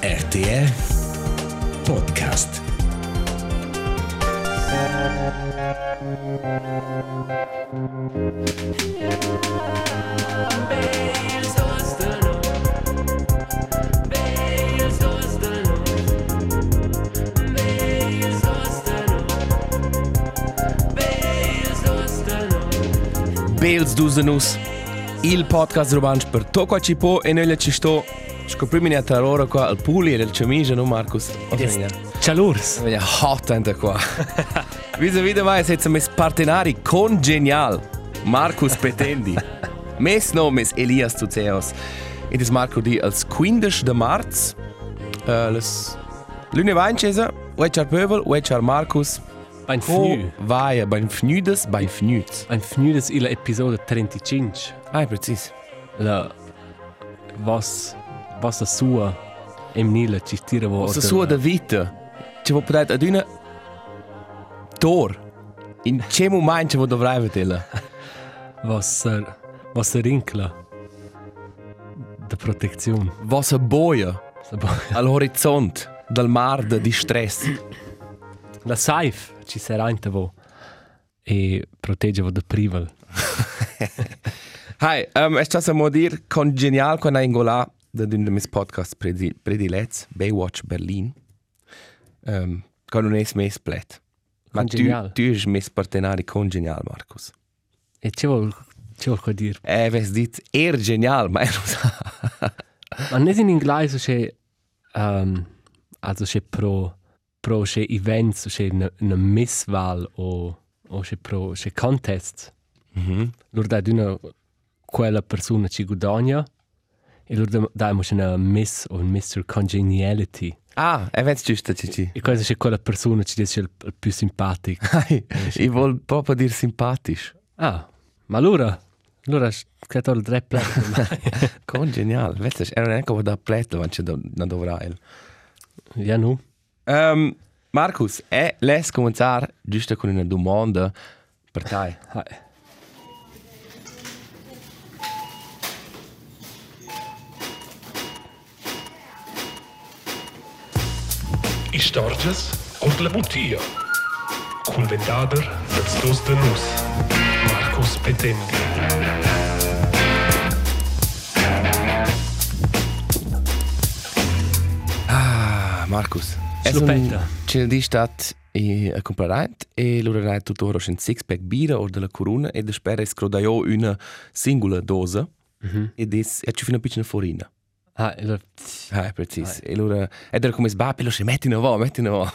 RTR Podcast. Bels Duzenus, il podcast romanč per to qua ci può e noi le ci sto. Scoprimi a loro qua al puli e del cemice, no Marcus? Cialurs. Vedi, hot ente qua. Visa video mai senza mes partenari congenial. Marcus Petendi. mes nomes Elias Tuceos. Ed es Marco di als 15 de marz. Uh, les Lune Weincesa, Wechar Pöbel, Wechar Marcus. Ein Ko fnü. vaia, bein fnüdes, bein fnüds. Ein fnü des ila episode 35. Ah, precis. La was was a sua em nila ci tira vo. Ossa sua da vita. Ci vuoi poter ad una tor. In che momento ci vuoi dovrai vedere? was er was er rinkla. Da protezione. Vossa boia Sa bo- all'orizzonte del mar de di stress. La saif ci sarà in vo. E protegge vo da prival. Hai, um, es das mo dir congenial con Angola da de mis podcast predi predilets Baywatch Berlin. Um, con un es mes plet. Ma tu, Congenial. tu es mes partenari congenial, Marcus. E ci vol ci vol dir. Eh, ves dit er genial, ma er sa. Ma non in inglese c'è um, also c'è pro pro c'è events c'è una, una missval o o c'è pro c'è contest Mhm. lor da una quella persona ci guadagna e lor da dai una miss o un Mr. Congeniality Ah, e vens giusto, Cici. e questa c'è quella persona ci dice il, il più simpatico Hai, i vol proprio dir simpatisch. ah ma allora allora che tol tre plati Congenial. Vets, era neanche da plet, wenn ci na dovrai. ja nu Um, Marcus, e les cominciar giusto con una domanda per te. Hai. Istorges und la Mutia. Cul vendader dels dos de nus. Marcus Petendi. Ah, Marcus. Slupetta. C'è di stat e a comprare e loro rai tuttora un six pack bira o della corona e da spera scrodaio una singola dose e des e ci fino a piccina forina. Ah allora Ah, precis. E allora, era come sbappi, lo metti in vo, metti in vo.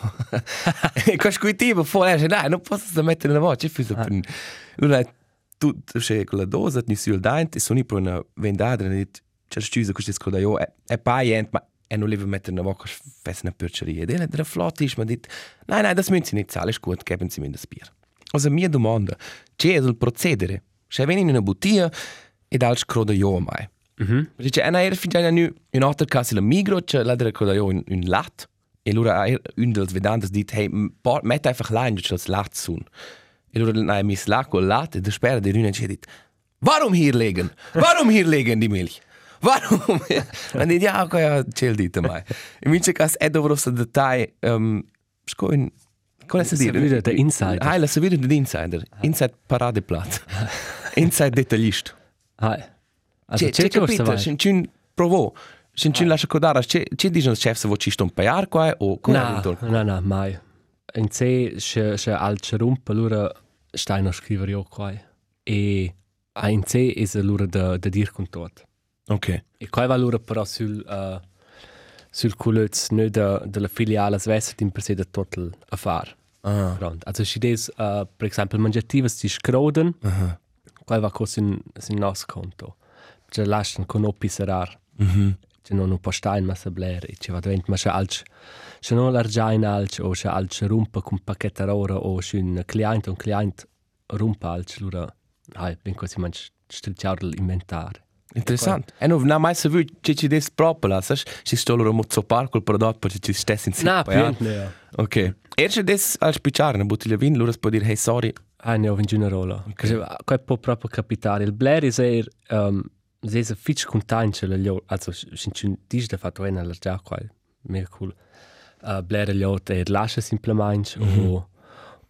E questo qui tipo fuori, dice, dai, non posso sta mettere in vo, ci fai per... Allora, tu, c'è quella dose, tu sul dente, e sono per una vendata, e c'è scusa, questo è scoda io, è paient, ma e non deve mettere in vo, che fai una perceria. Ed era della flotta, ma dit, nein, nein, das müssen Sie nicht zahlen, ist gut, geben Sie mir das Bier. Also, mia domanda, c'è il procedere? Se vieni in una bottiglia, e dal scroda io mai. Mhm Dice, eh, era fin già nu in altra casa la migro, c'è la della coda io in, in lat. E allora er, un dels vedantes dit, hey, m- por- met einfach lein, c'è das lat sun. E allora nein, mis lat con lat, e der sperra der Rüne c'è dit, warum hier legen? Warum hier legen die Milch? Warum? Und dit, ja, okay, c'è il dito mai. E mince cas è dovrò sta detai, um, sco in, come si Sa dire? wieder der Insider. Ah, la sa wieder der Insider. Inside Paradeplat. Inside Detaillist. hai also C'è, c'è c'è capito, cosa c'è un provo, c'è un lascia codare, c'è, c'è dice il chef se vuoi ci sto un paiar qua o come No, no, no, mai. In C c'è c'è altre rumpa, allora stai a scrivere io qua. E a in C è allora da da dir con tot. Ok. E qua va allora però sul uh, sul culuz ne da della filiale Svessa in per sé da total affar. Ah. Pronto. Also si des uh, per esempio mangiativas di scroden, Aha. qua va cos in sin nos conto. C'è lascian con oppi serar. Mhm. C'è non un po' stein ma sabler e va dentro ma c'è alc c'è non l'argiain alc o c'è alc rumpa con pacchetto ora o c'è un cliente un cliente rumpa alc lura hai ben così man stilciar l'inventare Interessant. E non na mai se vuoi c'è ci des proprio sai, ci sto loro mozzo par col prodotto perché ci stessi in paiar. più Ok. E c'è des al spicciare una bottiglia vino, loro può dire hey sorry. ah ne ho vinto una rola okay. qua può proprio capitare il blair è um, se è fitch contante le lio also c'è un dis da fatto una la già qua mega cool. Uh, Blair Liot e lascia simplemente mm -hmm. o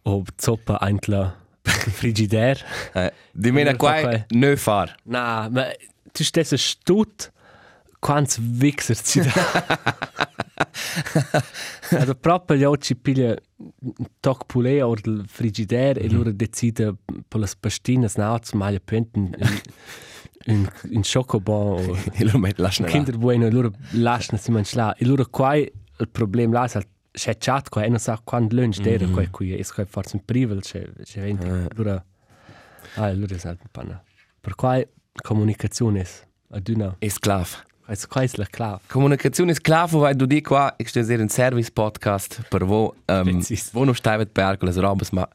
o zoppa eintla frigider. Eh, di mena qua ne far. Na, ma tu stessa stut quants vixer ci da. also proprio gli occhi piglia toc poulet or frigider e loro decide per le pastine snauts maglia penten in in chocobon o E lo met lascia Kinder bueno, loro lasciano si mangiare. E loro qua il problema là è c'è chat qua e non sa quando lunch dera qua qui e qua forse in privel c'è c'è venti. Loro ah loro sa un panna. Per qua comunicazione ad una E sclav. è qua è la clave. Comunicazione sclavo, vai du di qua, ich stelle un service podcast per wo, Precis. wo per con le robes, ma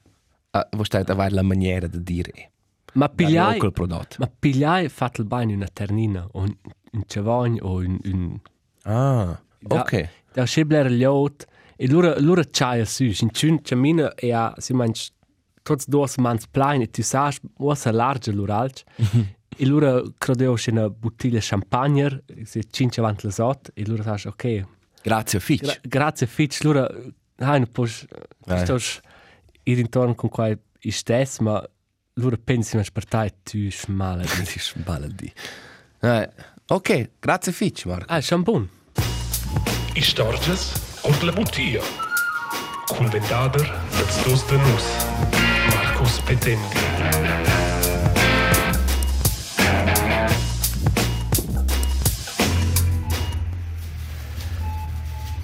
uh, wo stai a la maniera di dire. Ma pigliai prodotto. ma pigliai fatto il bagno in una ternina o in in o in in Ah, Da- ok. Da schibler liot e lura lura chai su in chun chamina e a si manch tots dos mans plain e tu sas was a large luralch e lura credeo che una bottiglia champagne se cinque avant le sot e lura sas ok Grazie, Fitch. gra grazie fitch lura hai no pos Eh. stos ir intorno con quai i stes ma lura pensi ma spartai tu schmale Das ist baldi. Eh, ok, grazie Fitch, Marco. ah shampoo Istorges und la bottiglia. Cul vendader dats dos de nus. Marcos Petendi.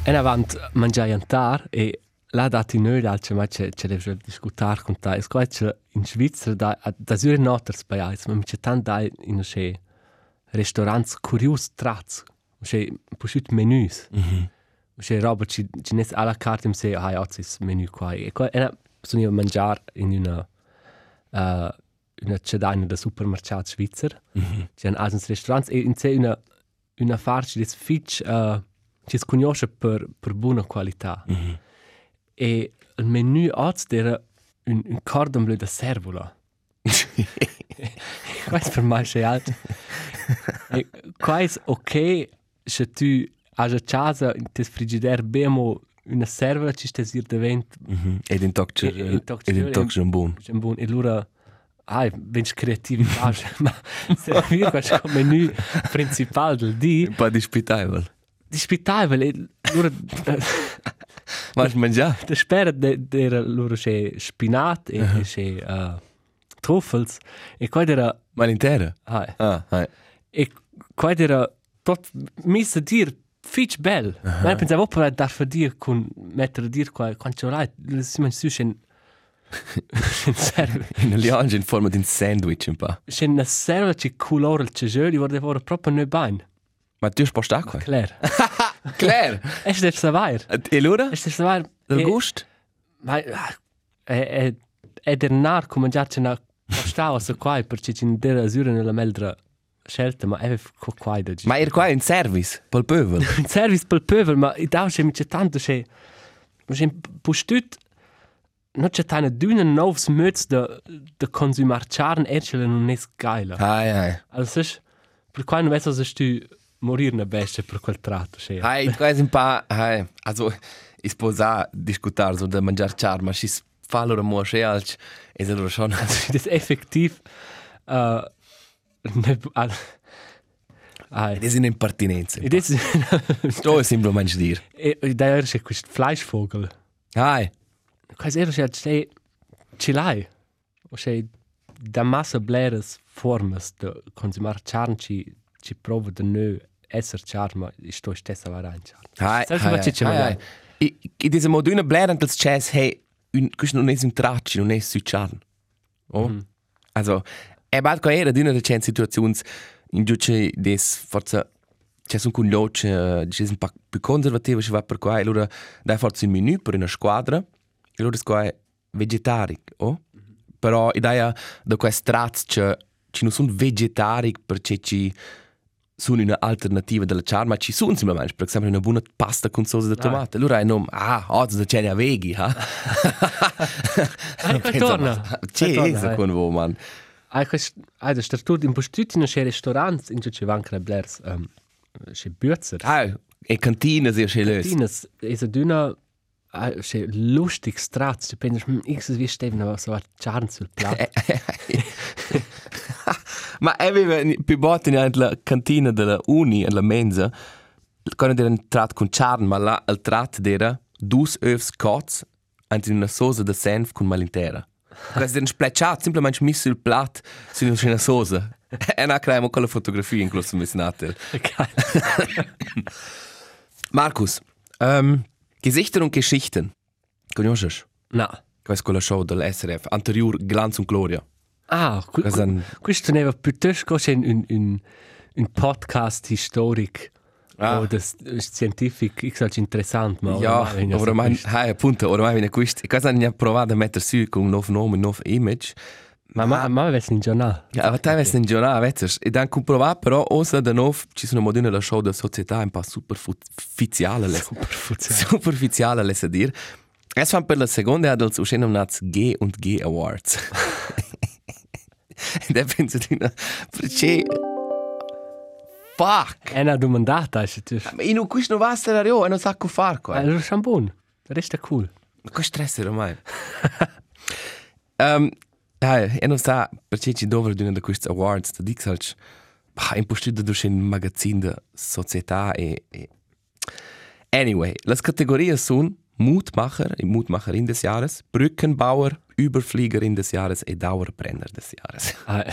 En avant mangiai antar e la dati noi l'alce ma c'è c'è deve discutar con ta. Es qua c'è in Svizzera da da sure noters bei eis, ma c'è tant da in che restaurants curios trats. C'è pushut menus. Mhm. C'è roba ci ci nes alla carte mi se hai ozzis menu qua. E qua era sono io mangiar in una uh, una cedaina da supermercato svizzer. C'è un altro restaurant e in sé una una farci des fitch uh, ci si conosce per, per buona qualità. E il menu oggi era un, un cordon bleu de servola. Questo per me è alto. e questo ok se tu a casa in tes frigider bemo una servola ci stai dir davent Mhm. Ed in Tokcer, E- e Tokcer- ed in Tokcer buon. un buon e allora ah, vens creatività ma servir questo menu principale del di Un po' dispitable. dispittabile e allora Ma ich mangia. Da spera era loro c'è spinat e uh -huh. c'è uh, truffels e qua era Ma l'intera. ah, Ah, ah. e qua era tot mis a dir fitch bel uh -huh. ma pensavo per dar fa dir con mettere dir qua quanto l'hai si man su c'è serve In Alliange in forma di un sandwich un po'. c'è una serva ci colore il ceseur di vorrei fare proprio noi bain Ma tu sposta qua. clair Claire. è del savoir E allora? è del savoir Del E- gust? Ma ah, è, è, è del nar come già c'è una stava su qua perché c'è un della azura nella meldra scelta ma è qua qua da Ma er qua in service, pel pövel. un service per il pövel ma i da c'è mi c'è tanto c'è c'è postut non c'è tanta d'una novs möts da da consumar charn ercele non è geila Hai, hai. also ist per qua non vedo se tu morir na bestia per quel tratto c'è Hai, qua è un po'... Hai. Also, ich sposa discutar so da mangiar char, ma si fa allora mo che alc. E allora schon... das effektiv uh, ne, al, ai, Das sind impertinenze. Das Sto è semplicemente dir. e e da era c'è questo Fleischvogel. Hai. Quasi era c'è c'è ce l'hai. O c'è da massa bleres formas de consumar charn ci prova de ne esser charn ma ich sto stessa va ran charn. Hai, hai, hai, c'è hai. I, I diese moderne Blären des Jazz, hey, un, questo non è un tracci, non è su charn. Oh? Mhm. Also, e bad qua era d'una de cen situazions in giuce des forza c'è un con loce, c'è un po' più conservativo, ci va per qua, e allora dai forza un menù per una squadra, e allora qua è vegetaric, oh? Però idea da quei strats che ci non sono vegetaric perché ci sono una alternativa della charma, ci sono semplicemente, per esempio una buona pasta con sauce di tomate. Allora è nome, ah, oggi da c'è a veghi, ha? Ah, qua torna. C'è Qua torna, esa eh. con voi, man. Ai quest ai da statut in postuti c'è restaurants in c'è van crab blers um c'è Bürzer. Ah, E cantina sia sche lös. Tinas, es se lustig stratz, du pendes, hm, x wie steven, aber so a charn sul plat. Ma aveva più botte nella cantina della uni, alla mensa, quando era un trat con charn, ma là il trat era dus övs cots, anzi una sosa de senf con malintera. Questo è un splecciato, semplicemente messo il plat su una sosa. E non creiamo quella fotografia in questo mesnatel. Markus, ähm, Gesichter und Geschichten. Conosces? Na. Questa è quella show dell'SRF, anterior Glanz und Gloria. Ah, Questo un- questo neva piuttosto che un, un, un podcast historic. Ah. Oh, das ist scientific, ich sage interessant, ma Ja, ormai, questo. hai appunto, ormai viene questo. E cosa hanno provato a mettere su con un nuovo nome, un nuovo image. Ma ma ma vess in giornale. Ja, aber teilweise in giornale, vezzes. E dan comprovato però, osa da nuovo, ci sono moderne la show della società un po' superficiale. Superficiale. Superficiale, lesse dir. Es fan per la seconda adults uscendo nats G und G Awards. e da penso di una... Perché... Fuck! È una domandata, è tu. Ma io non questo non va stare io, non sa cosa fare qua. Allora siamo buoni. Resta cool. Che stress ormai. um, dai, e non sa perché ci dovre di una di questi awards, da dic salc, ah, impostuto da un magazin de società e, e... Anyway, las Kategorien sono Mutmacher, Mutmacherin des Jahres, Brückenbauer, Überfliegerin des Jahres e Dauerbrenner des Jahres. Ah,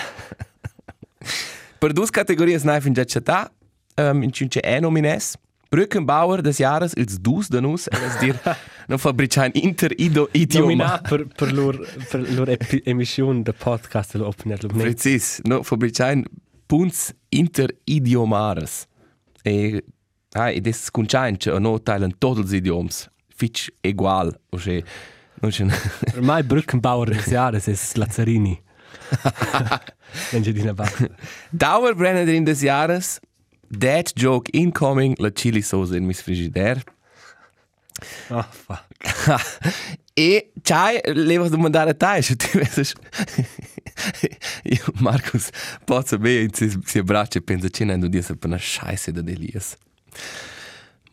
Per dus categorias nai fin giacciata, um, in cince e nomines, Brückenbauer des Jahres, ils dus de nus, es dir, non fabrician inter ido idioma. Per, per lor, per lor emission de podcast lo open net. Ne, Precis, no fabrician punts inter idiomares. E, ah, e des cunciain, che no teilen tots els idioms, fitch egual, o che, non c'è... per mai Brückenbauer des Jahres ist Lazzarini. Wenn sie dina basta. Dauerbrennerin des Jahres, Dad Joke Incoming, la chili sauce in mis frigidaire. Oh, fuck. e c'hai, levo domandare a te, se tu vedi... Io, Marcus, posso bene, si, si abbraccia e pensa, c'è non dire per una scheiße da Elias.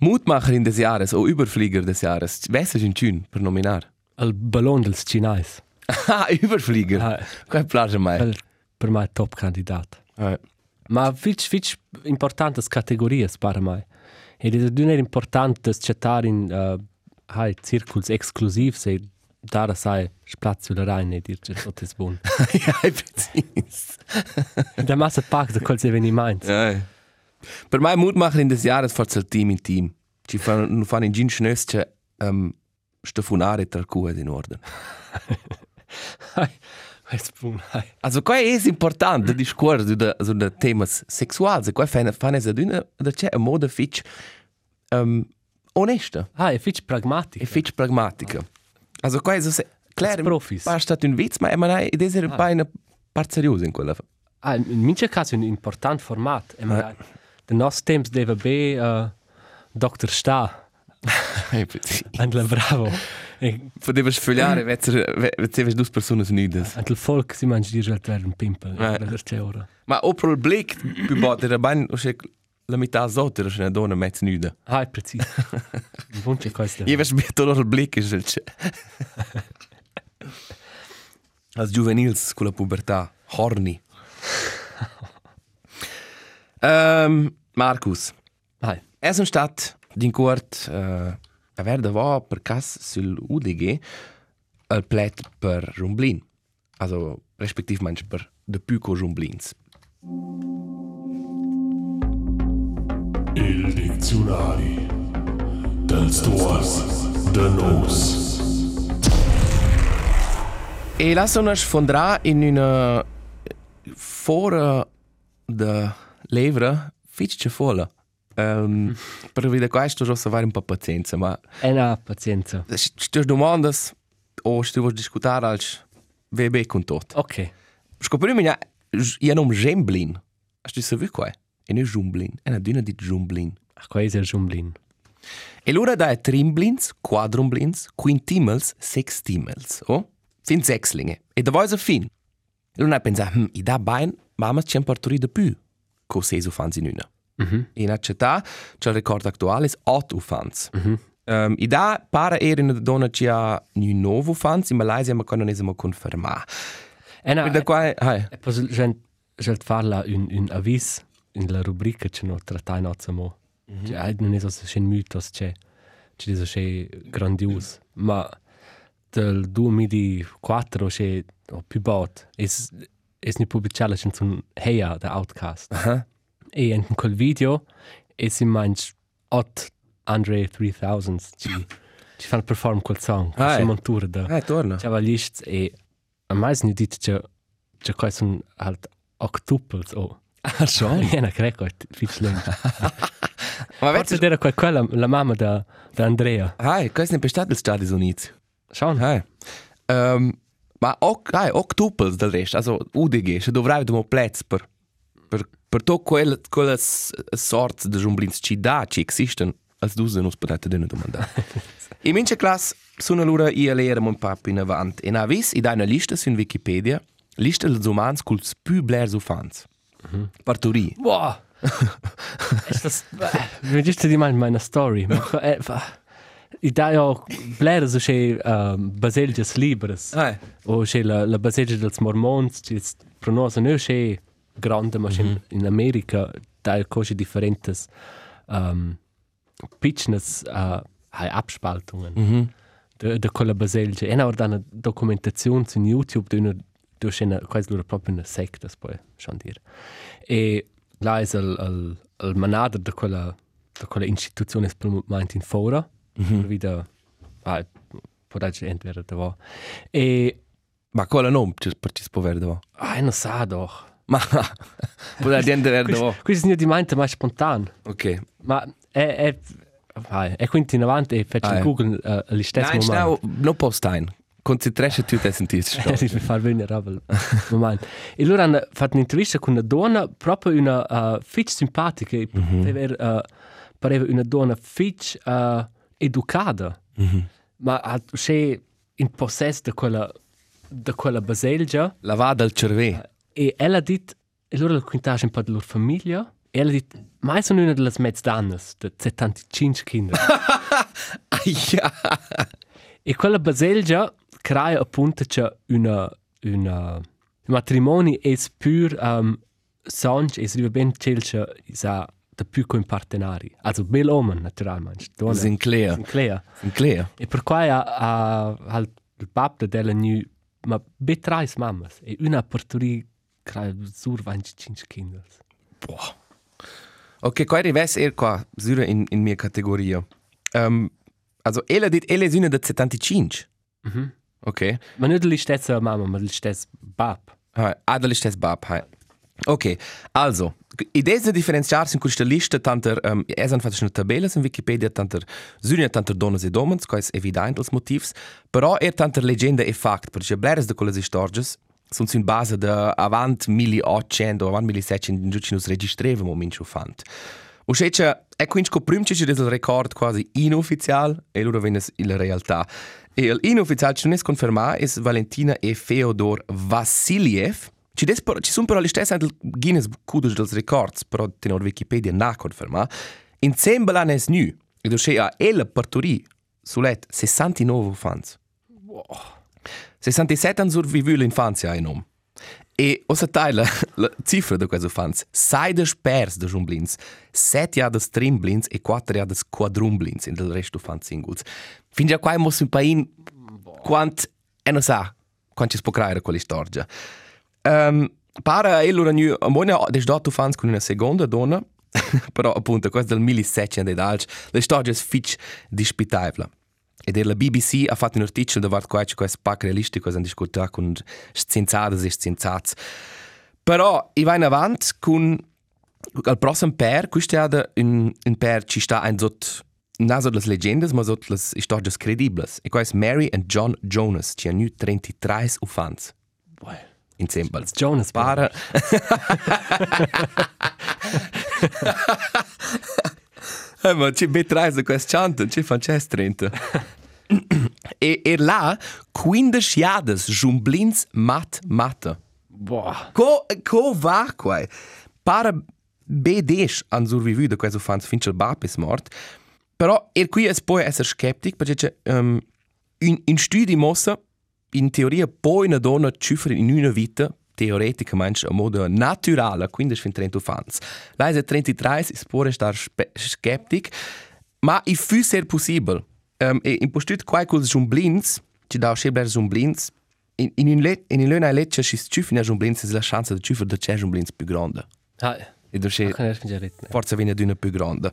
Mutmacherin des Jahres o Überflieger des Jahres, weißt du, in Tschün, per nominar? Il ballon dels Chinais. Ah, Überflieger. Ah, Qual piace mai? el, per mai top candidat. Ah, Ma fitch fitch importantes categorias para mai. Ed è d'una importantes cettar in uh, hai circuls exclusivs e dare sai spazio la rein e dir che tot es bon. ja, precis. Da massa pack de quels eveniments. Ja. Per mij Mutmacherin des Jahres forse il team in team. Ci fanno, fanno in gin schnösce um, stefunare tra cue in ordine. Also, qua è importante il discorso da, su da temas sexuali. Qua fanno, fanno es ad una, da c'è una moda fitch um, onesta Ah, è fitch pragmatic. e fitch pragmatica. Also, qua è so se... Claro, profis. È stato un witz, ma è ed è un po' una parte seriosa in quella. Ah, in mince caso un important format. E ma de nos temps deva be uh, Dr. Sta. Eh, precis. Andla bravo. E Podevi sfogliare, vedevi due persone unite. Antel folk si mangi dir halt werden pimpel. Eh. Per c'è ora. Ma o pro il blick, più botte, era ben, o se la metà sotto, era una donna mezzo nuda. Ah, è preciso. Un bunche questo. Io vedo sbietto loro il blick, e il c'è. Als juvenils, con la pubertà, horny. um, Marcus, Hai. è un stat d'incort uh, a verde va per cas sul UDG il plet per Rumblin. Also, respektiv manch per de Pyco Rumblins. Il dizionari dels duos de nos. E lasciano sfondrà in una fora de levra fitch folla. Um, per vedere questo rosso avere un po' pazienza, ma E na pazienza. sti domande o sti vuoi discutere als VB con tot. Ok. Scoprimi io non Gemblin. Hast du so wie qua? E non Jumblin, è una dünna di Jumblin. Ach, qua è il Jumblin. E l'ora da è trimblins, quadrumblins, quintimels, sextimels, oh? Fin sexlinge. E da voi so fin. E l'una pensa, hm, i da bain, c'è un partori de più. Co se so fanzi nuna. in a città, c'è il ricordo attuale, è 8 ufans. Um, I da para era una donna che ha un nuovo ufans, in Malaysia ma non è confermato. E na, Da qua, hai. e poi gente gente farla un un avis in la rubrica che no trattai no samo. Cioè, non è so se mythos c'è. C'è so c'è grandios, ma del 2004 c'è o più bot. Es es ni pubblicato c'è un Heya da Outcast. Aha. E in quel video es in manch ot Andre 3000 ci ci fanno perform quel song. Ah, C'è eh. montura da. Ah, torna. C'era lists e a mais ni dit che che qua sono halt octuples o. Ah, schon. Ja, na creco, lunch. Ma vedi, era qua quella la mamma da da Andrea. hai, questo è per gli Stati Uniti. Schon. Hai. Um, ma ok, hai, octuples del resto, also UDG, se dovrai vedere un plezzo per per per to quelle quelle sorte di jumblins ci da ci esistono, als du se non potete dene domandare. In mince class sono allora io lera un papo in avanti e na vis i da una lista su Wikipedia, lista dels umans culs più blers ufans. Partori. Wow. Ist das Wir just di mal meine Story. Ma eh, fa- I da jo blera so che um, baselges libres. Hai. O che la la baselgia dels mormons, ci pronosa no che grande ma in, in America da cose differentes um, pitchnes uh, hai Abspaltungen. Mhm. de, de quella baselgia. E ora una documentazione su YouTube di una du scena quasi loro proprio una secta poi schon dir. E là è il il il manager de quella de quella istituzione promuovente in fora. Mm -hmm. Wieder ah, darci entweder da va. E Ma quella non ci per ci spoverde va. ah, non sa doch. Ma può da gente verde va. Questo è di mente ma spontan. Ok. Ma è è è quindi in avanti e faccio Ah. Google uh, agli stessi momenti. schnell, no postain. Concentrasci tu te sentire. Ja, ich bin far vulnerabel. Moment. E loro hanno fatto un'intervista con una donna, proprio una uh, fitch simpatica, mm -hmm. pareva, uh, pareva una donna fitch uh, educata, mm -hmm. ma ha c'è in possesso di quella, di quella baselgia La vada al cervello. E ella ha detto, e loro la quintage un po' della loro famiglia, e ella ha detto, ma sono una delle mezze donne, di 75 kinder. Aia. E quella baselgia crea appunto c'è una, una un matrimonio è pur um, songe e si vive ben c'è sa da più con partenari. Also bel uomo naturalmente. Sinclair. Sinclair. Sinclair. E per cui ha, ha, ha il papà della new ma be tre mammas e una portori crea sur 25 kinder. Boah. Ok, qua rives er qua, sura in, in mia categoria. Um, also, ella dit, ella è una da 75. Mhm. Ok. Ma non la stessa mamma, ma la stessa bab. Hai, ah, da listes bab, hai. Ok, also, idee di differenziarsi in questa lista, tanter, um, es han fatto una tabella in Wikipedia, tanter, sunia tanter donnes e domens, qua è evident als motivs, però er tanter legenda e fact, perché bleres de quelle storges, sunt in base de avant 1800 o avant 1700 in giuci nos registrevamo mincio fant. O scece, è quindi scoprimci che del record quasi inufficial, e loro venes in realtà. E il inufficial che non è confermato è Valentina e Feodor Vassiliev, ci, des, ci però le stesse del Guinness Book dels Records, però tenor Wikipedia na conferma. Insieme l'anno è nu, e dosce a ella partorì sulet 69 fans. 67 hanno survivuto l'infanzia in om. E ossa taila la cifra di questi fans. Sei des pers de jumblins, sette ja des trimblins e quattro ja des quadrumblins in del resto fans singles. Fin già qua mo un pain quant e non sa quant ci creare quella storia. Um, para e loro nu a moina des dato fans con una seconda donna, però appunto questa del 1700 ed alc, la storia è fitch disputevole. Ed er la BBC ha fatto un articolo davart qua che questo pack realistico hanno discutato con scienzadas e scienzats. Però i va in avanti con al prossimo per, questo è un, un per ci sta ein sot non solo le legendas, ma sotto le storie credibili. E qua è Mary and John Jonas, che hanno 33 ufans insieme. Jonas Para. Eh, ma da questo chanto, ci fan c'è 30. e, e là, 15 jades jumblins mat mata. Boah. Co, co va qua? Para B10 han survivuto questo fans fin il bab è morto. Però er qui es poi essere skeptic perché um, in, in studi mossa in teoria poi una donna cifra in una vita teoreticamente a modo naturale, quindi fin 30 fans. È 33, è pure star skeptic, ma i fu ser possibile. Um, e in postut quai col jumblins, ci da schebler jumblins, in in in let in luna lecce si cifra jumblins è la chance de cifra de c'è jumblins più grande. Ah, E rett. forse viene d'una più grande.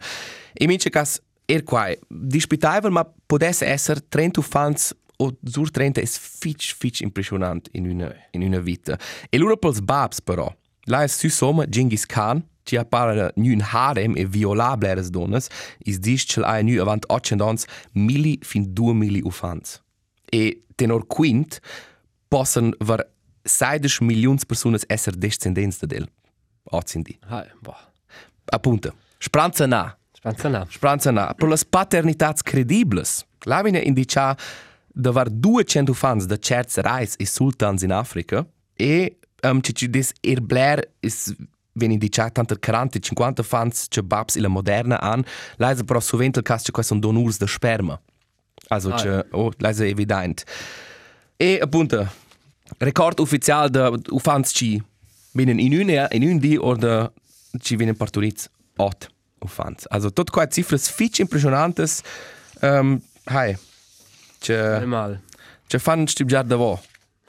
E mince cas er quai disputavel ma potesse essere 30 fans o sur 30 è fitch fitch impressionant in una in una vita. E loro pels babs però. La è su somma Genghis Khan ci appare nu un harem e violable eres donas, is dis cel ai nu avant 800 ans mili fin 2000 ufans. E tenor quint possono ver 16 milioni persone essere descendenti del. Ozzindi. Ah, boh. Appunto. Spranza na. Spanza na. Spranza na. Per le paternità credibili. La viene indica da var 200 fans da certs reis e sultans in Africa e um, ci ci des er blair is viene indica tanto 40-50 fans che babs ila moderna an. La è però sovente il caso che sono donors da sperma. Also, Ah, ah, oh, la è evidente. E appunto, record ufficiale da ufans ci vienen in un in un di oder ci vienen parturits ot ufans. Also tot quae cifras fitch impressionantes. Ähm, hai. Che Normal. che fan stibjar da vo.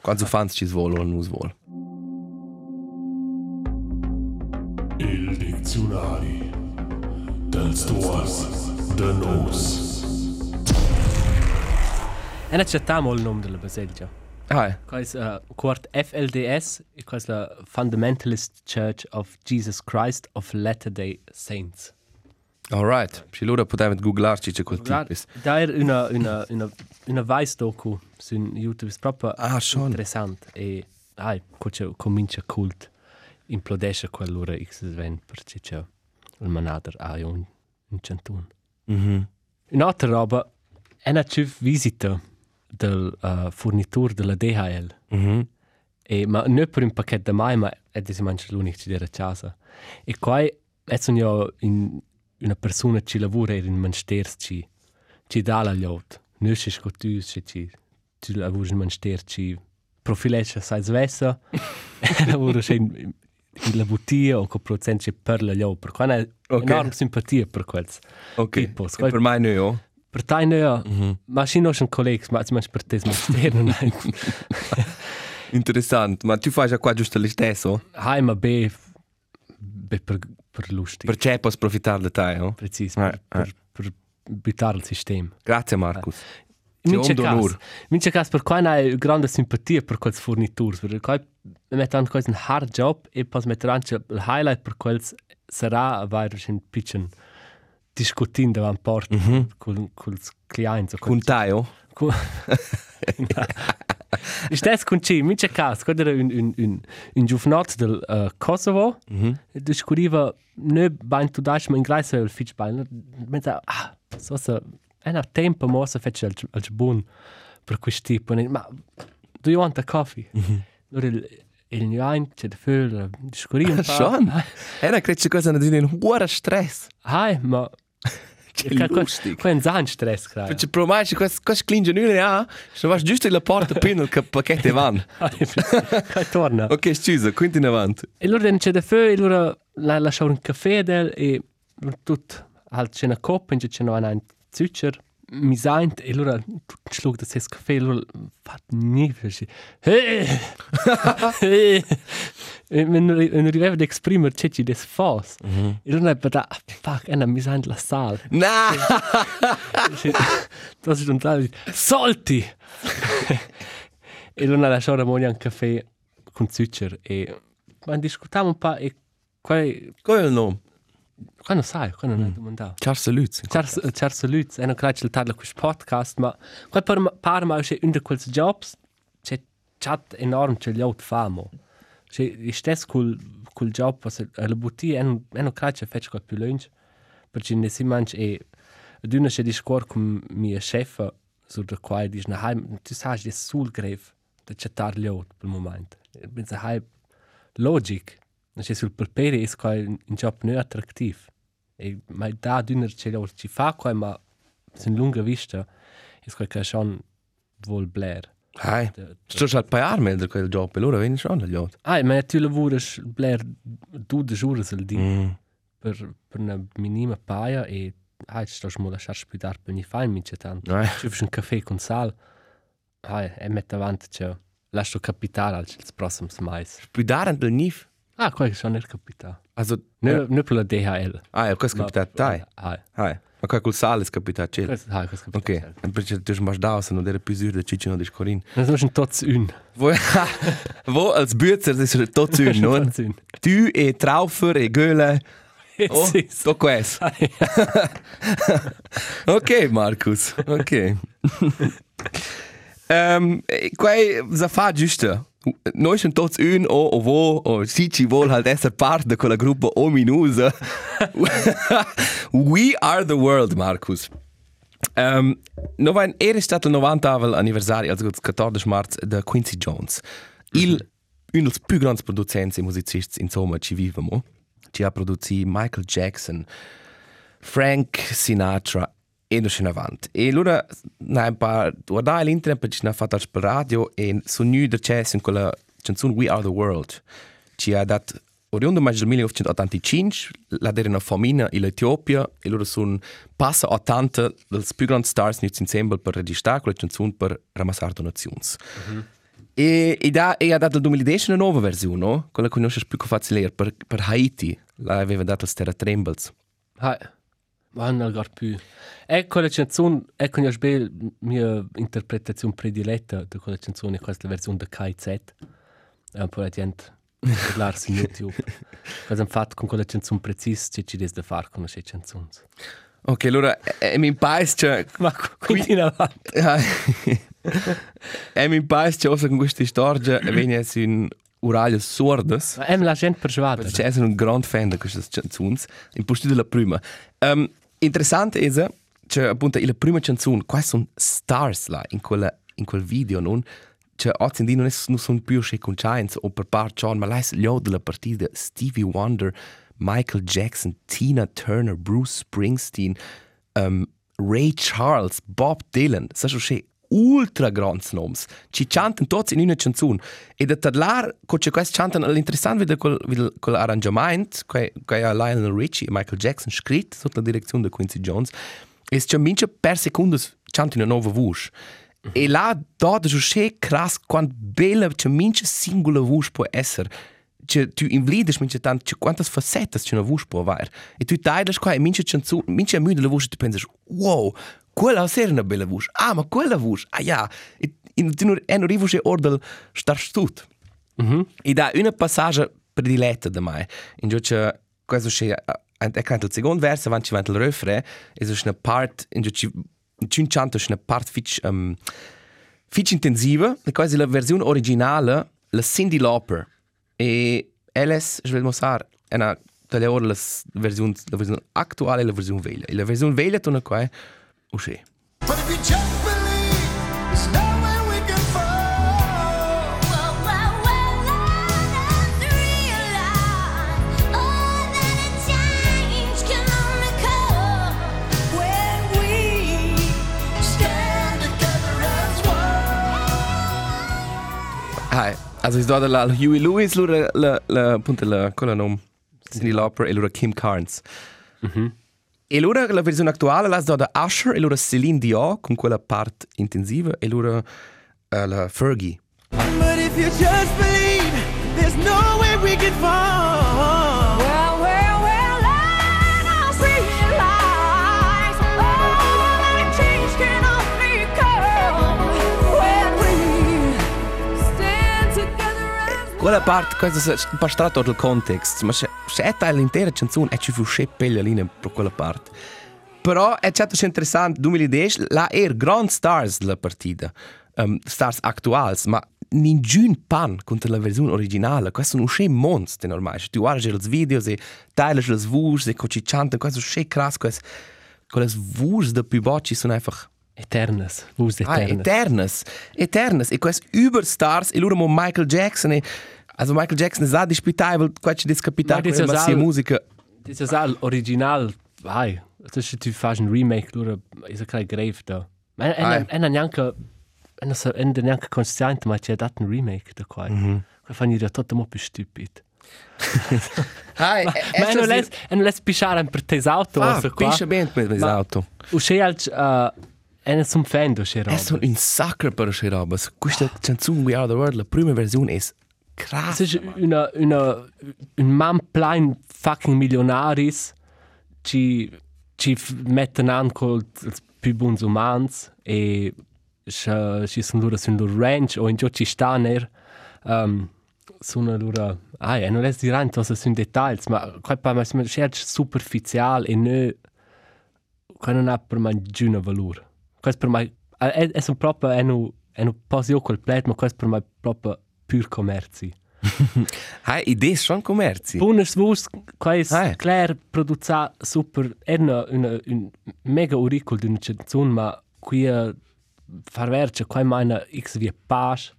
Quando ufans ci svolo non svol. Il dizionari dels duos de nos. En accettiamo il nome della Baselgia. Hai. Quais uh, quart FLDS, e quais la Fundamentalist Church of Jesus Christ of Latter-day Saints. All right. Ci lura potevet googlarci che quel Guarda, tipis. Da è una, una, una, una vice docu su YouTube, è proprio Ah, schon. interessante. E, ai, comincia, comincia cult, implodesce quell'ora X event, perché c'è il manader ha un, un centun. Mhm. Un'altra roba, è una civ visita del uh, fornitore della DHL. Mhm. E, ma non per un pacchetto mai, ma è di mangiare l'unico che a casa. E qua è sono in una persona che lavora in un ministero che ci dà la lot. Non è che tu che ci lavori in un ministero che profileggia sai svessa, lavora in, in la bottiglia o con producenti per la lot. Per cui è Ok. enorme simpatia per quel. Ok. Tipo, E per mai no, oh. Per te no, Mhm. ma ci non sono colleghi, ma mangi per te ministero non è. Interessant. Ma tu fai già qua giusto lo stesso? Hai ma be be per per lustig. Per c'è posso approfittare di te, oh? precis Eh, per, per, per buttare il sistema. Grazie Marcus. Sì, mince in mince caso per qua hai grande simpatia per quels fornitors, per qua metto anche un hard job e poi metto anche il highlight per quels sarà avere un piccolo discutin davanti porta Mhm. con con i clienti. Con te, oh? Cu- Stess con ci, mince caso, quando era un, un, un, un giovnot del uh, Kosovo, Mhm. descobriva ne bain tu dash ma in greise il fitch bain mentre ah so so è una tempo mo so fetch al bun per questo tipo ma do you want a coffee allora il il nein c'è da fül descobriva Schon? Era credo che cosa ne in un buon stress. hai ma lustig. qua un zan stress klar Perché pro mai questo questo clinge nu ja, se vas giusto la porta pinel che pacchetto van. qua torna Ok, scusa, quindi in avanti. e allora c'è da fül allora la lascia un caffè del e tut halt c'è una coppa e c'è una un zuccher mi saint e allora tut schlug das es caffè allora fat nie sie hey e wenn wenn arrivava ad esprimere c'è ci des fos e allora per da fuck e mi saint la sal Na! das ist un tal solti! E allora lascia ora moglie un caffè con zuccher e ma discutiamo un po' e qua Qual è il nome? Non sai qua non è domandato Charles Saluz. Charles Charles Lutz, è non credo che parla questo podcast, ma qua per par ma c'è un di quei jobs c'è chat enorm gli out famo. Il stesso col col job la bottiglia è non è non credo che faccia più lunch perché ne si mangia e ad una c'è discor con mia chef su da qua dice na heim tu sai che sul grave da chattar gli out per il momento. Pensa hai Cioè sul papere è qua un job non attrattivo. E ma da d'una ce lo ci fa qua ma sin lunga vista è qua che schon vuol blair. Hai. Sto già al paiar da quel job, e allora vieni schon agli altri. Ah, ma tu lavori blair due giorni al dia Mm. per per una minima paia e ah, sto mo lasciar spiedar per ni fai mince tanto. Ai. Ci fai un caffè con sal. Ah, e mette avanti c'è lascio capitale al prossimo mais. Spudaren del nif. Ah, qua che sono il capitale. Also, Ne ne per la DHL. ah, ja, questo capitat dai. Ah, Hai. Ma qua col sale è capitat cel. questo ah, questo Ok, capitale. e perché tu smash da, se non era più sur da cicino di scorin. Das ist ein Tots un. Wo, wo als Bützer, das ist tot zün, no? Tots un. Tu e Traufer e Göhle. Oh, to questo. ok, Markus. Ok. um, quai za fa giusto. Noi siamo tutti un o o vo o si ci vuol halt essere parte di quella gruppo ominusa. We are the world, Markus. Um, no va era stato il 90 anniversario, also il 14 marzo, di Quincy Jones. Il, un dei più grandi produzenti e musicisti, insomma, ci viviamo. Ci ha prodotto Michael Jackson, Frank Sinatra e non in avanti. E allora, na, un po' guardare l'internet, perché ci ha fatto per radio e sono nu da c'è in quella canzone We Are the World. Ci ha dato oriundo maggio del 1985, la era una famina in Etiopia e loro sono passa 80 dei più grandi stars in insieme per registrare quella canzone per ramassare donazioni. E, e, da, e ha dato nel 2010 una nuova versione, no? quella che conosci più facile per, per Haiti. L'aveva dato il Terra Trembles. Ah, man gar più. E quella canzone, e con la mia interpretazione prediletta di quella canzone, questa è la versione di KZ. È un po' la gente parlare su YouTube. Cosa hanno fatto con quella canzone precisa, che ci da fare con queste canzoni. Ok, allora, e, e mi paese Ma quindi in avanti. e mi paese che con questa storia viene un orario sordas. Ma è la gente persuadere. Perché è un grande fan di queste canzoni. In posto della prima. Um, interessante è che appunto la prima canzone, qua sono stars là, in, quella, in quel video, non? Cioè, oggi in non, non sono più sche con Giants o per par John, ma lei è della partita Stevie Wonder, Michael Jackson, Tina Turner, Bruce Springsteen, um, Ray Charles, Bob Dylan, sai sche ultra grandi nomi. Ci cantano tutti in una canzone. E da parlare, con c'è questo cantano, l'interessante è quel, quel arrangiamento che, che ha Lionel Richie e Michael Jackson scritto sotto la direzione di Quincy Jones. E c'è mince per secondo cantano una nuova voce. E là, da è sche krass, quanto bella c'è mince singola voce può essere. Cioè, tu invlides mince tanto, cioè, quante facette c'è una voce può avere. E tu taglias qua e mince canzone, mince a muda la voce, tu pensi, wow, quella è una bella voce. Ah, ma quella voce, ah ja. E, e tu non è una voce ordel star stut. E da una passage prediletta da me. In giù c'è questo c'è è canto il secondo verso, avanti avanti il refrain, e c'è una parte, in c'è un canto, c'è una parte fitch, um, fitch intensiva, e quasi la versione originale, la Cindy Lauper. E Alice, je vais le mostrare, è una tale ora la versione, la versione attuale e la versione. E la versione veglia torna qua, O'Shea. Hi, also ich sage la Huey Lewis la la la punta la cola. Cindy Lauper e Kim Carnes. Mhm. E lura la versione attuale la da Usher e lura Celine Dion con quella parte intensiva e lura uh, la Fergie. But if you just believe, there's nowhere we can fall. Well, well, well, I just realized all that a change can only come when we stand together as Quella parte, questo è pastrato dal context, ma se se è l'intera canzone e ci fu sche pelle lì per quella parte. Però è stato interessante, 2010, la er grand stars della partita, um, stars actuals, ma ningun pan contro la versione originale, questo non è monster ormai, tu guardi i video e tagli le voci e ci cantano, questo è krass, questo, quelle voci da più bocci sono einfach Eternas. Vus Ah, eternas. eternas, eternas. E questi Überstars, e loro Michael Jackson e Also Michael Jackson è già disputabile, qua c'è discapitato, Ma dice ma sia Sal- musica. Das ist auch original. Hai, das ist du fast ein Remake, lura, ist ein klein grave da. En en neanche en so en de neanche consciente, ma c'è dato un remake da qua. Mm -hmm. Fanno da tutto mo più stupido. Hai, Ma non les en non les pisciare per tes auto, Ah, so qua. pisce bene mit Ma- auto. U c'è alc uh, en som fan c'è È roba. un sacro per queste robe. Questa canzone We Are The World, la prima versione è Es krass. ist una una un man plein fucking milionaris ci ci metten an col più buons umans e ci sono loro sul loro ranch o in giù ci stanno um, sono loro ah e non les dire cosa sono dettagli ma qua pa ma sono superficial e ne qua non ha per me giuna valore questo per me è, è un proprio è un è un po' io completo ma questo per me è proprio pur commerci Hai, idee schon commerci. Buones vus, quais Ah, eh. Claire produza super, è una, una, un mega auricol di una canzone, ma qui uh, far verce, qua meine x wie Pasch,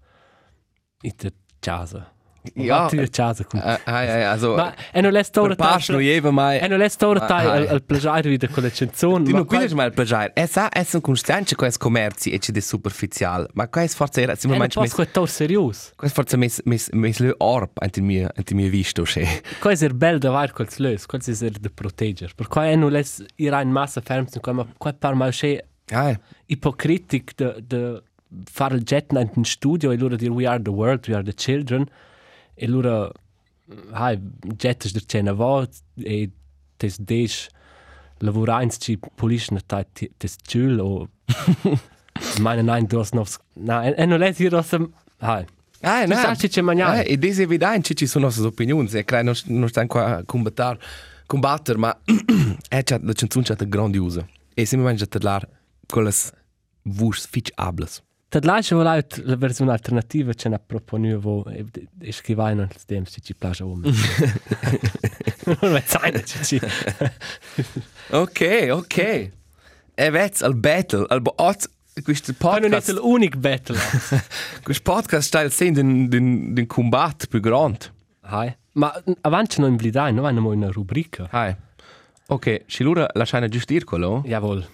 in der Casa. Ja. in der Casa. Ah, Hai, hai, also... Ma e non l'è ora Per pas non jeva mai... E non l'è ora Ma- tai ah, al, al plagiare wieder con la canzone. Ma non qua- puoi mai il plagiare. E sa, è un constante questo commerci e c'è di superficial. Ma questo forse era... E Siamo non manci posso mes... quettor serios. Questo forse mes... mes... mes le orp ante mie... ante mie visto, che... Qua è bel da var col slös, qua è er de proteger. Per qua è non l'è ira in massa ferms, qua ma qua par mal che Hai. hypocritic de, de fare il jet in studio e loro dire we are the world, we are the children e loro hai jet is der cena va e tes des lavurains ci polisce ta tes chul o meine nein du hast noch na e non è dire das hai Ah, Tu sai che c'è mangiare. Eh, ed è evidente, ci sono nostre opinioni. E credo non, non stiamo qua a combattere, combattere ma è già, la canzone è grandiosa. E se mi mangia a parlare con le voci ficciables. Tad laisce volat la versione alternativa ce n'ha proponu vo e, e scrivai non il tempo se ci piace o me. Non è sai ci ci. Ok, ok. E vets al battle, al boaz, questo Poi non è podcast, l'unico battle. questo podcast sta sen den, den, den combat più grande. Hai. Ma avanti non blidai, non hanno una rubrica. Hai. Ok, se allora lasciamo giusto dir quello. Jawohl.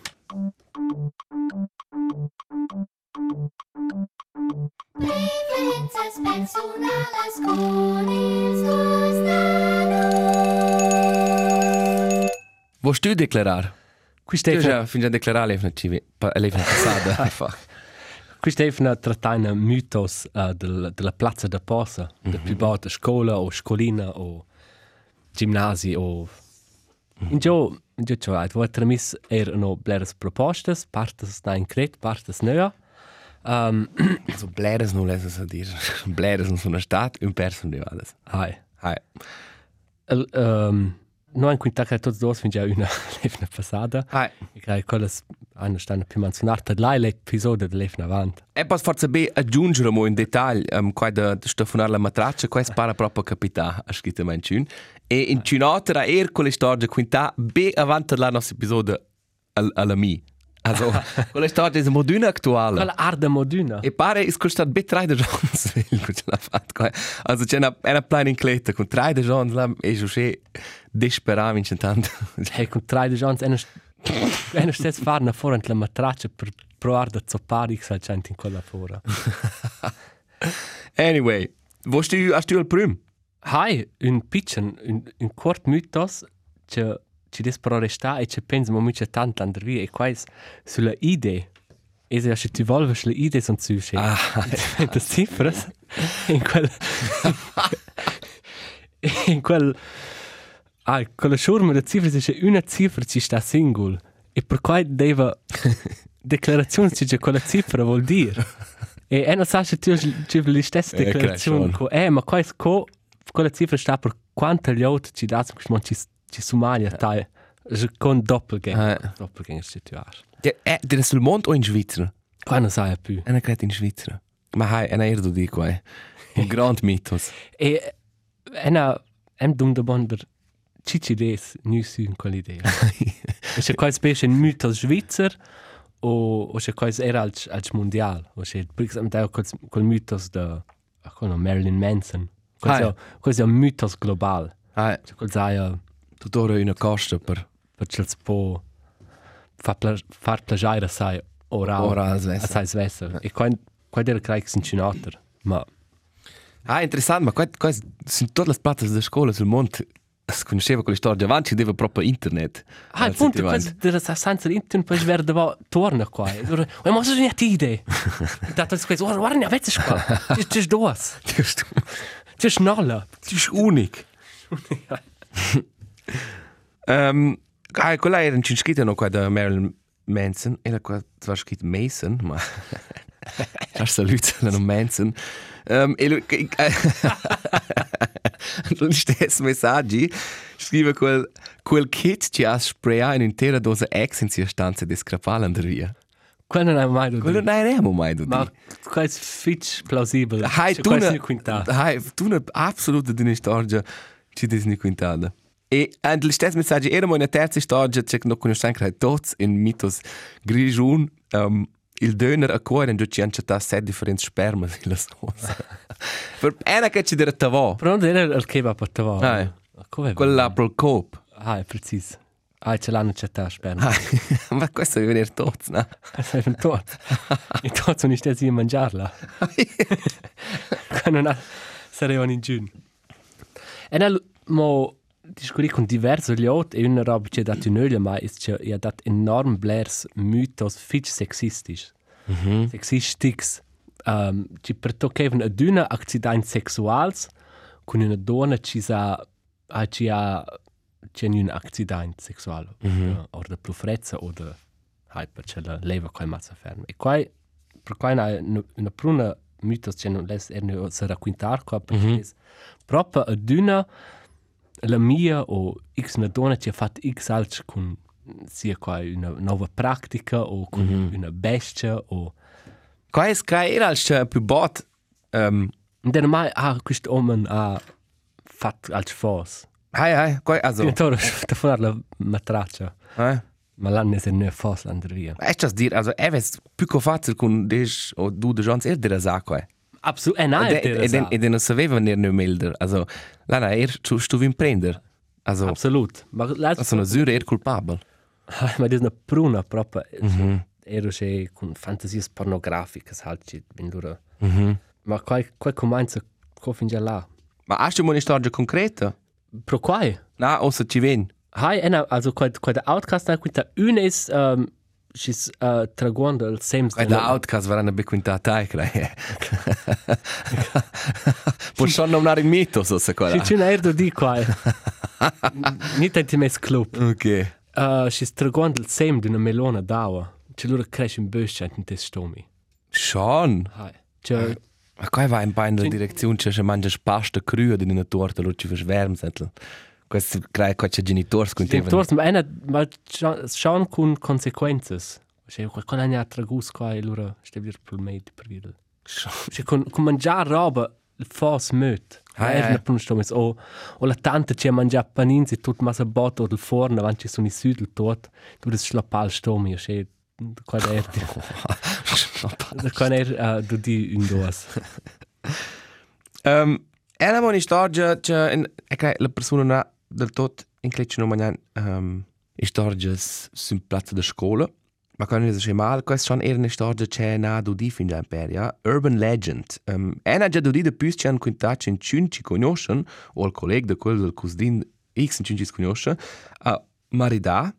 Preferences personales con ils dos nanos. Vuoi tu declarare? Qui Stefano, già fin già declarare l'evna civi, l'evna passata. Einfach. qui Stefano trattaina mythos uh, del, della piazza da posa, mm -hmm. da più bata scuola o scolina o gimnasi o In gio, in gio cioè, vuoi tramis erano bleres propostes, partes da in cret, partes nea. Um, Also Bläres non lesen a dir. Bläres non sono stat, un person di alles. hai. Hai. El, um, no in quinta che tots dos fin già una lefna passada. Hai. E che quelles hanno stanno più menzionate là l'episodio de lefna avant. E poi forse be aggiungere mo in dettaglio um, qua da da stofonare la matraccia, qua spara proprio capità, ha scritto mein cun. E in cunotera er con le storie quinta be avanti la nostra episodio al alla mi. Also, con le storie è moderna attuale. Quella arda moduna. E pare is costat be tre de jons, il che. Also c'è una una plan in cleta con tre de jons là e jo che desperava in tanto. Hey, con tre de gens, eno eno stess farna forant la matraccia per provare da zoppare x al cent in quella fora. Anyway, wo du hast du al prim? Hai, un pitchen, un, un quart mythos, che ci des pro resta e che pensa mo mucha tant andar via e quais sulla idee. E se se ti volves le idee son zu che. Ah, das cifras in quel in quel ah quella schurma de cifras è una cifra ci sta singol e per quai deva declarazione ci che quella cifra vuol dire. E è non sa se tu ci le stesse Eh, declarazioni co eh ma quai co quella cifra sta per quanta gli altri ci dà ma ci ci sumalia tai je con doppelgänger Eh. doppelgänger situar der eh, der ist sul mond o in Svizzera? qua non sai più Ana cret in Svizzera. Ma hai, ana erdo di qua. Un grand mythos. E ena em dum de bonder cici des nu su in quell'idea. e se quais specie in mythos svizzer o o se quais era als als mondial. O se per esempio da quel quel mythos de ah, quello Marilyn Manson. Questo, Ah. questo è un mythos global. Ah, Cioè, quel sai, tuttora una costa per perché si può far, pla far plagiare sai oral. Oral svesser. Sai svesser. E qua, qua era credo che si incinater. Ma Ah, interessant, ma qua, qua sono tutte le piazze della scuola sul monte. Si conosceva quella storia, avanti ci deve proprio internet. Ah, appunto, senti, questo della senza internet poi verde va torna qua. E ma sono niente idee. Dato questo, guarda, ne avete qua. C'è c'è due. Giusto. C'è schnolla. Das ist unik. ähm, ah, quella era in scritto noch qua da Marilyn Manson. Era qua zwar scritto Mason, ma Ciao salut, non Manson. Ähm, e lui Lo stesso messaggi scrive quel quel kit ci ha spraya in intera dose ex in sia stanza di scrapala in via. Quello non è mai da Quello non era mai da Ma questo è fitch plausibile. Hai Cioè, tu una, è quintato. hai tu una absoluta di una storia ci dis ni quintada. E and le stesse messaggi era una terza storia che non conosco anche tots in mitos grigiun um, il döner a cuore in giuci ancetta set differenti sperma di la sosa. per era che ci dire tavo. Però non era il kebab per te. Ah. Come Quella pro coop. Ah, è preciso. Ah, ce l'hanno c'è ta sperma. Ah, ma questo deve venire tots, no? Sei un tot. I tot sono stessi a mangiarla. Quando non ha... Sarevano in giù. E nel... Mo... Discorri con diversi altri e una roba che in olio, ma è che ha dato enorm blers mythos fitch sexistisch. Sexistics. Um, ci pertoccavano ad una accident sexuals con una donna ci sa... Ha ci ha... C'è un accident sexual. Mm-hmm. O da più frezza o da... Hai perché la leva qua mazza ferma. E qua... Per qua una, una pruna mythos che non les er ne se raccontar qua perché mm-hmm. proprio ad una la mia o x una donna che ha fatto x altro con sia qua una nuova pratica o con mm-hmm. una bestia o Qua è che era il più bot. Um, und dann mai ah questo uomo ha fatto altro fos hai, hai, qua, also, direttore da fare la matraccia eh? ma l'anno è ne fos l'andre via È das dir, also è ves più facile con des o du de Johns er der Sache. Absolut è E nein e den e den saveva ner ne milder. Also la na er tu stu vin prender. Also absolut ma la also na syre er culpabel. Ah, ma das ist eine Bruna proprio. Mm-hmm. Ero che con fantasies pornografiche halt ci bin dura. Mhm. Ma quai quai comincia co fin già là. Ma hast du mal eine Storia konkrete? Pro quai? Na, außer ci ven. Hai ena also quai quai der Outcast da quita un is um, she's uh, traguando il sems. Weil der Outcast war eine bequintata ai crei. Può schon nominare il mito so se Ci quella. ci na erdo di quai. Nit ein mes club. Ok. Uh, she's traguando il sem di una melona d'aua. Ci lura cresce in böscia in te stomi. Schon. Hai. Cioè, Ma qua va in bein der Direktion c'è mangia pasta crua di una torta lo ci verschwärm Questo crei qua c'è genitors con te. Tors, ma ena, ma schon con consequences. Cioè, qualcuno ha tragus qua e loro steve dir me per dire. Cioè, con, con mangiare roba, fos möt. Ah, ja. ja. ja. o, o la tante ci mangia panins e tut massa bot o del forno, avanti sono i südel tot, tu des schlappal stomi, cioè, qua er, qua er, uh, du di un dos. Um, era una storia che in ecco la persona na del tot in clecce no mangian um, stories sul piazza da scuola. Ma quando es che mal, questa schon era una storia che na do di fin già per ja, urban legend. Um, ena già do di de più c'han quintaci in cun ci conoscen o il collega de quel del cusdin x in ci conosce a marida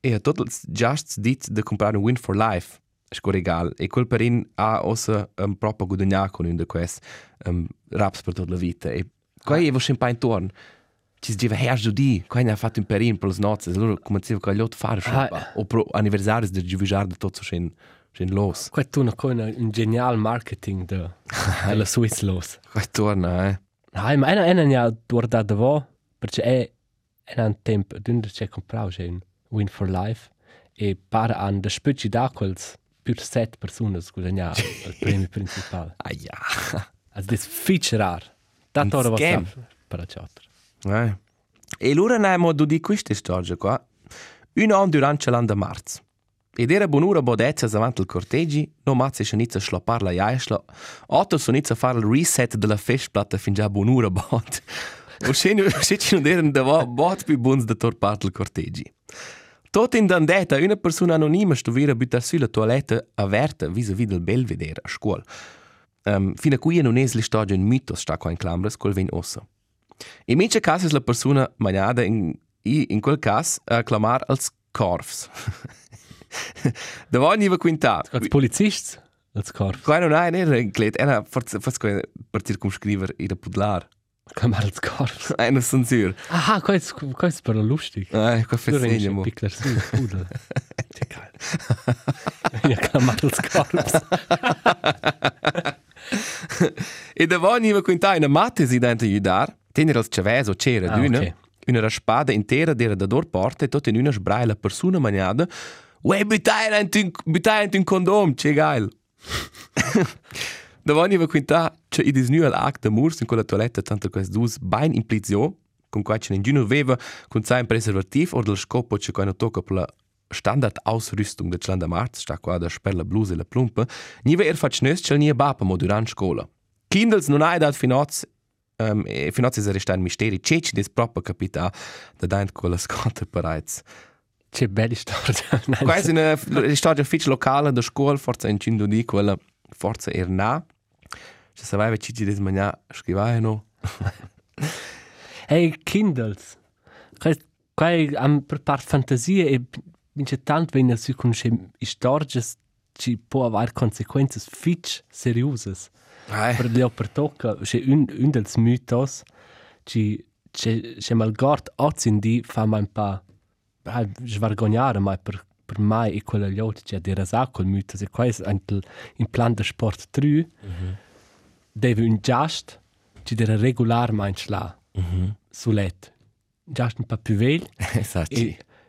e a tot just dit de comprare un win for life. Sco regal. E quel perin ha ossa um, proprio guadagnar con un de quest um, raps per tutta la vita. E qua ah. è un po' intorno. Ci si diceva, hey, giù di, qua ne ha fatto un perin per le nozze. Allora cominciava con gli altri fare. Ah. O pro anniversari del giuvigiar di tutto scen, scen los. Qua tu una cosa, un genial marketing de, della Swiss los. Qua torna, eh. Hai, ma ena ena ja guarda da vo, perché è è un tempo dünner c'è comprau c'è un win for life e para an de spücci da quels pur set personas guadagna il premio principale. Ah ja. Also das fitch rar. Da Un tora was scam. da para chatter. Eh. E allora ne abbiamo di queste storie qua. Un anno durante l'anno di marzo. Ed era buon'ora bodezza davanti al corteggi, no mazze se inizia a sloppare la jaisla, otto so inizia a fare il reset della festplatta fin già buon'ora bod. O se ci non erano da bod più buons da torpare il corteggi. Tot in dandetta, una persona anonima stovera buttar sulla toiletta aperta vis-à-vis del belvedere a scuola. Um, fino a qui non è l'istoggia in mitos sta qua in clambres col ven ossa. In mince caso è la persona magnada in, i- in quel caso a clamar als corfs. da ogni va quinta. Als Polizist, als Korf. Qua non è nera in clet, era forse forse per circumscriver in pudlar. Kamar als Korf. Eine censur. Aha, qua ist, qua ist però lustig. Eh, qua Du ringst fesegna mo. ein Pickler su, Pudel. Egal. Ja, Kamar als Korf. E da ogni va quinta in matte si dente aiutar. Tenere als ceveso c'era Ah, d'una. ok. Una raspada intera d'era da dor porta e tot in una sbraia la persona magnada. Uè, butai in butai in condom, c'è geil. da ogni va quinta c'è i disnu al act de murs in quella toiletta tanto quest dus bain implizio con qua c'è in giuno veva con sai preservativ o del scopo c'è qua no tocca per la standard Ausrüstung de Chlanda Marz sta qua da bluse e la plumpa nive er fac nös c'è nie bapa mo durant scola Kindles non hai dat finoz um, e finoz es resta un misteri c'è ci des proprio capita da daint con la scotta bereits C'è bella storia. Quasi una storia fitch locale da scuola, forse in Cindo di quella forse era na. Se sapeva ci ci des magna scrivai no. Hey, Kindles. Qua, qua am per part fantasia e vince tant wenn es con che storges ci può aver conseguenze fitch seriose. Ai. Per le per tocca, che un un dels mythos ci che che malgort ozin di fa ma un pa svargognare mai per per mai e quella gli altri c'è di rasa col mythos e qua è in plan de sport 3 deve un just ci deve regular mai schla sulet just un pa più vel Esatto.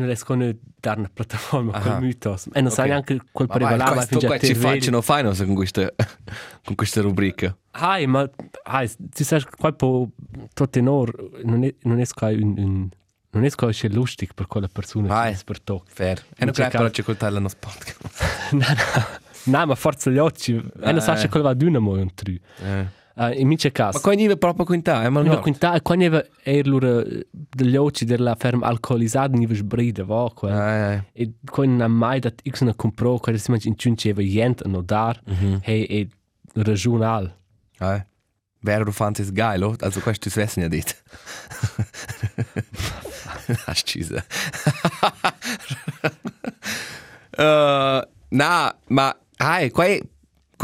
les con dar una piattaforma Aha. quel mythos. E non sai Ok. neanche quel prevalava questo qua ci facciano fino con questa con questa rubrica. Hai, ma hai, tu sai qual po tot tenor non è non è qua un, un non è qua c'è lustig per quella persona Vai. che per toc. Fair. E non c'è credo ci coltare il nostro podcast. no, no. No, ma forza gli occhi. E non sa che quello va d'una mo un tru. Eh. Uh, in mince Ma caso. qua nive proprio quinta, eh, ma Niva no. quinta, quando aveva er lura degli occhi della ferma alcolizzata, niva sbrida, va, qua. Ah, eh. E quando non ha mai dat x una compro, quando si mangia in ciunci aveva jent a nodar, hey, e regional. Ah, Vero du fandest es geil, oder? Also du es wissen ja nicht. Hast du uh, Na, ma, hai, qua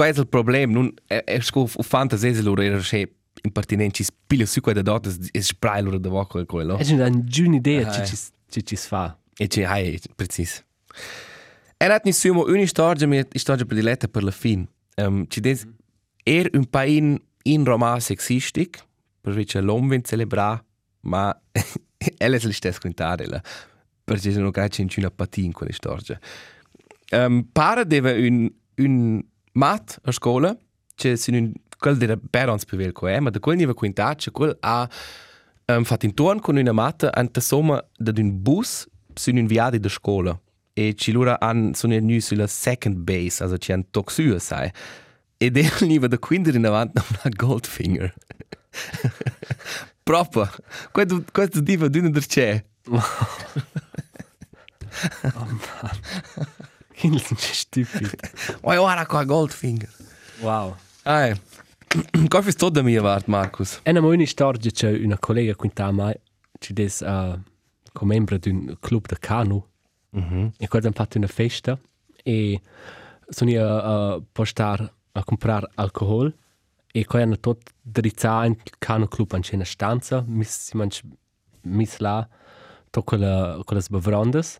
è, qua è il problema. Non, è, è scu u fantasia loro era che impertinenti spilio su qua da dot e spray loro da voco quello. E c'è una giuna idea Ah, ci eh. ci ci ci si fa. E c'è, hai, precis. Er hat nicht sumo una storia, mi storia prediletta per la fin. Um, ci des, er un pain in Roma sexistic, per cui l'uomo vient celebrar, ma ella è l'istess contare, la, perché sono grazie in una patina in quella storia. Um, pare deve un, un mat a scuola, c'è un quel della perons per vel coe, ma da quel nivel quintace, quel ha um, fatto in torno con una matta anta somma da un bus sono inviati da scuola e ci loro han sono venuti sulla second base, also ci hanno toxua sai. E del nivel da quindi in avanti una Goldfinger. Proprio. Questo, questo diva d'una der c'è. Kinder sind stupid. Oh, guarda qua Goldfinger. Wow. Ah, Cosa fai tutto da mia parte, Marcus? E una una storia c'è una collega quinta mai ci des uh, come membro di un club de canu. Mhm. E quando hanno fatto una festa e sono io a postare a comprare alcohol e poi hanno tutto drizzato in canu club in una stanza, mis si manch mis là to quella quelle bevrandes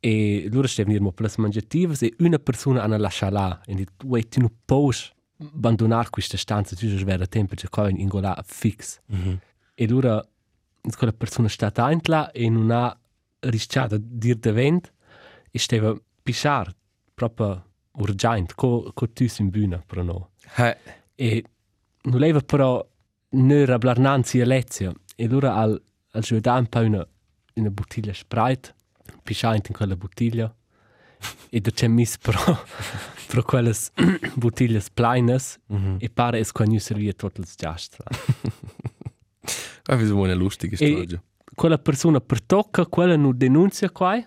e loro stavano per le mangiative e una persona hanno lasciato là e dit wait tu non puoi abbandonare questa stanza tu già vera tempo c'è qua in ingola fix Mhm. e loro quella persona è stata intla e non ha rischiato di dire de vent e stava pisciar proprio urgente, co, co tu in bühne per noi. Eh, E non leva però ne rablarnanzi a lezia. E allora al, al giudà un po' una, una bottiglia Sprite, pisciante in quella bottiglia. e da c'è mis pro, pro quelle bottiglie pleines. E pare es qua nu servia tutto il giastra. Sono una lustige storia. quella persona per tocca, quella non denuncia qua. Mm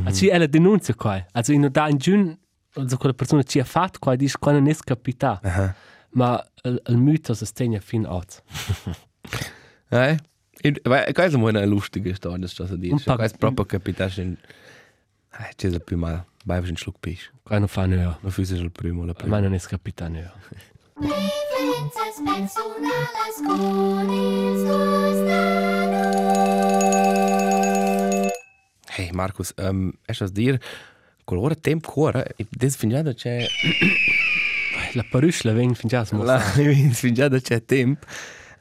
-hmm. Also, ella denuncia qua. Also, in da in giun, also quella persona ci ha fatto qua, dice qua non è capita. Aha. Ma il, il mito si stegna fin out. Eh? In- Weil, quasi ist eine lustige Story, das du dir. Un pa- Quasi proprio capitaš in... Eh, c'è da più mal. Vai un schluck pisch. Qua non fa neo. Non fai il primo, la Ma prima. non è capita neo. Preferences personales con il sostano. Hey, Markus, ähm, hast du das dir... Colore tempo cuore, das finde ich da c'è... La parusla veng fin già La, finde ich da c'è tempo.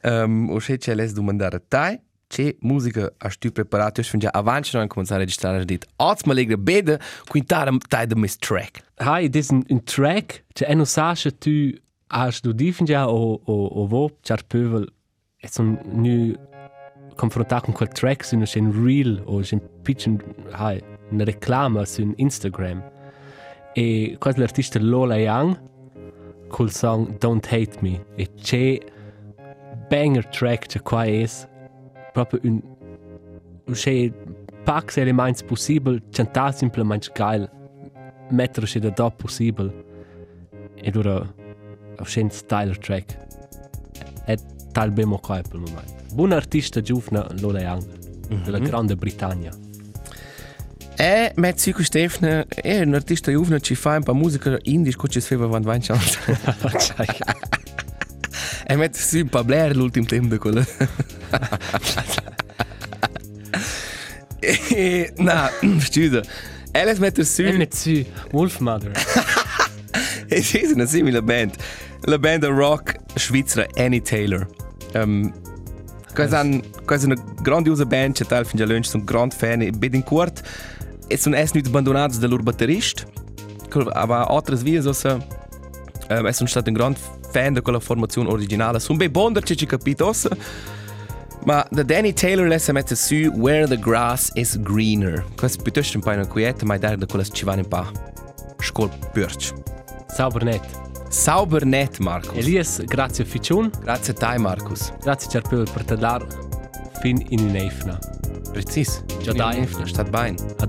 Ähm, o se c'è les domandare a te, c'è musica hast tu preparato, ich finde ja avanti non cominciare a registrare, dit, als mal legre bede, quintare te da mis track. Hai, dis un, un track, cioè eno sasha tu hast du di fin già o, o, o vo, char pövel, e son nu confrontato con quel track su un reel o un pitchen, hai, una reclama su Instagram. E quasi l'artista Lola Young, col song Don't Hate Me, e c'è banger track c'è qua es, proprio un, c'è pax elements possible, c'è simplemente geil. metterci da da possibile. E allora auf schön styler track. E tal bemo qua per il momento. Buon artista giovane Lola Young, della Grande Britannia. E met Zico Stefne, e un artista juvne ci fa un pa musica indie, co ci sfeva van 20 anni. E met si un pa blair l'ultim tempo de quella. e, na, scusa. Alice mette su, E nicht zu, Wolfmother. e si è una simile band. La band rock svizzera Annie Taylor. Um, Questa è una grandiosa band, c'è tal fin già lunch, sono grand fan, e bedin kurt, e sono es nicht abbandonados del batterist, aber altres vias, also, um, es sono stato un grand fan de quella formazione originale, sono bei bonder, c'è ci capito, ma da Danny Taylor lesse mette su Where the Grass is Greener. Questo è piuttosto un po' una quieta, ma è da quella ci vanno un po' scol pörch. Sauber net. Sauber net, Markus. Elias, grazie Ficiun. Grazie a te, Markus. Grazie Cerpel per te dar fin in un'eifna. Precis. Ja, dai. Stat bene. A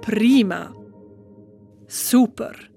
Prima. Super.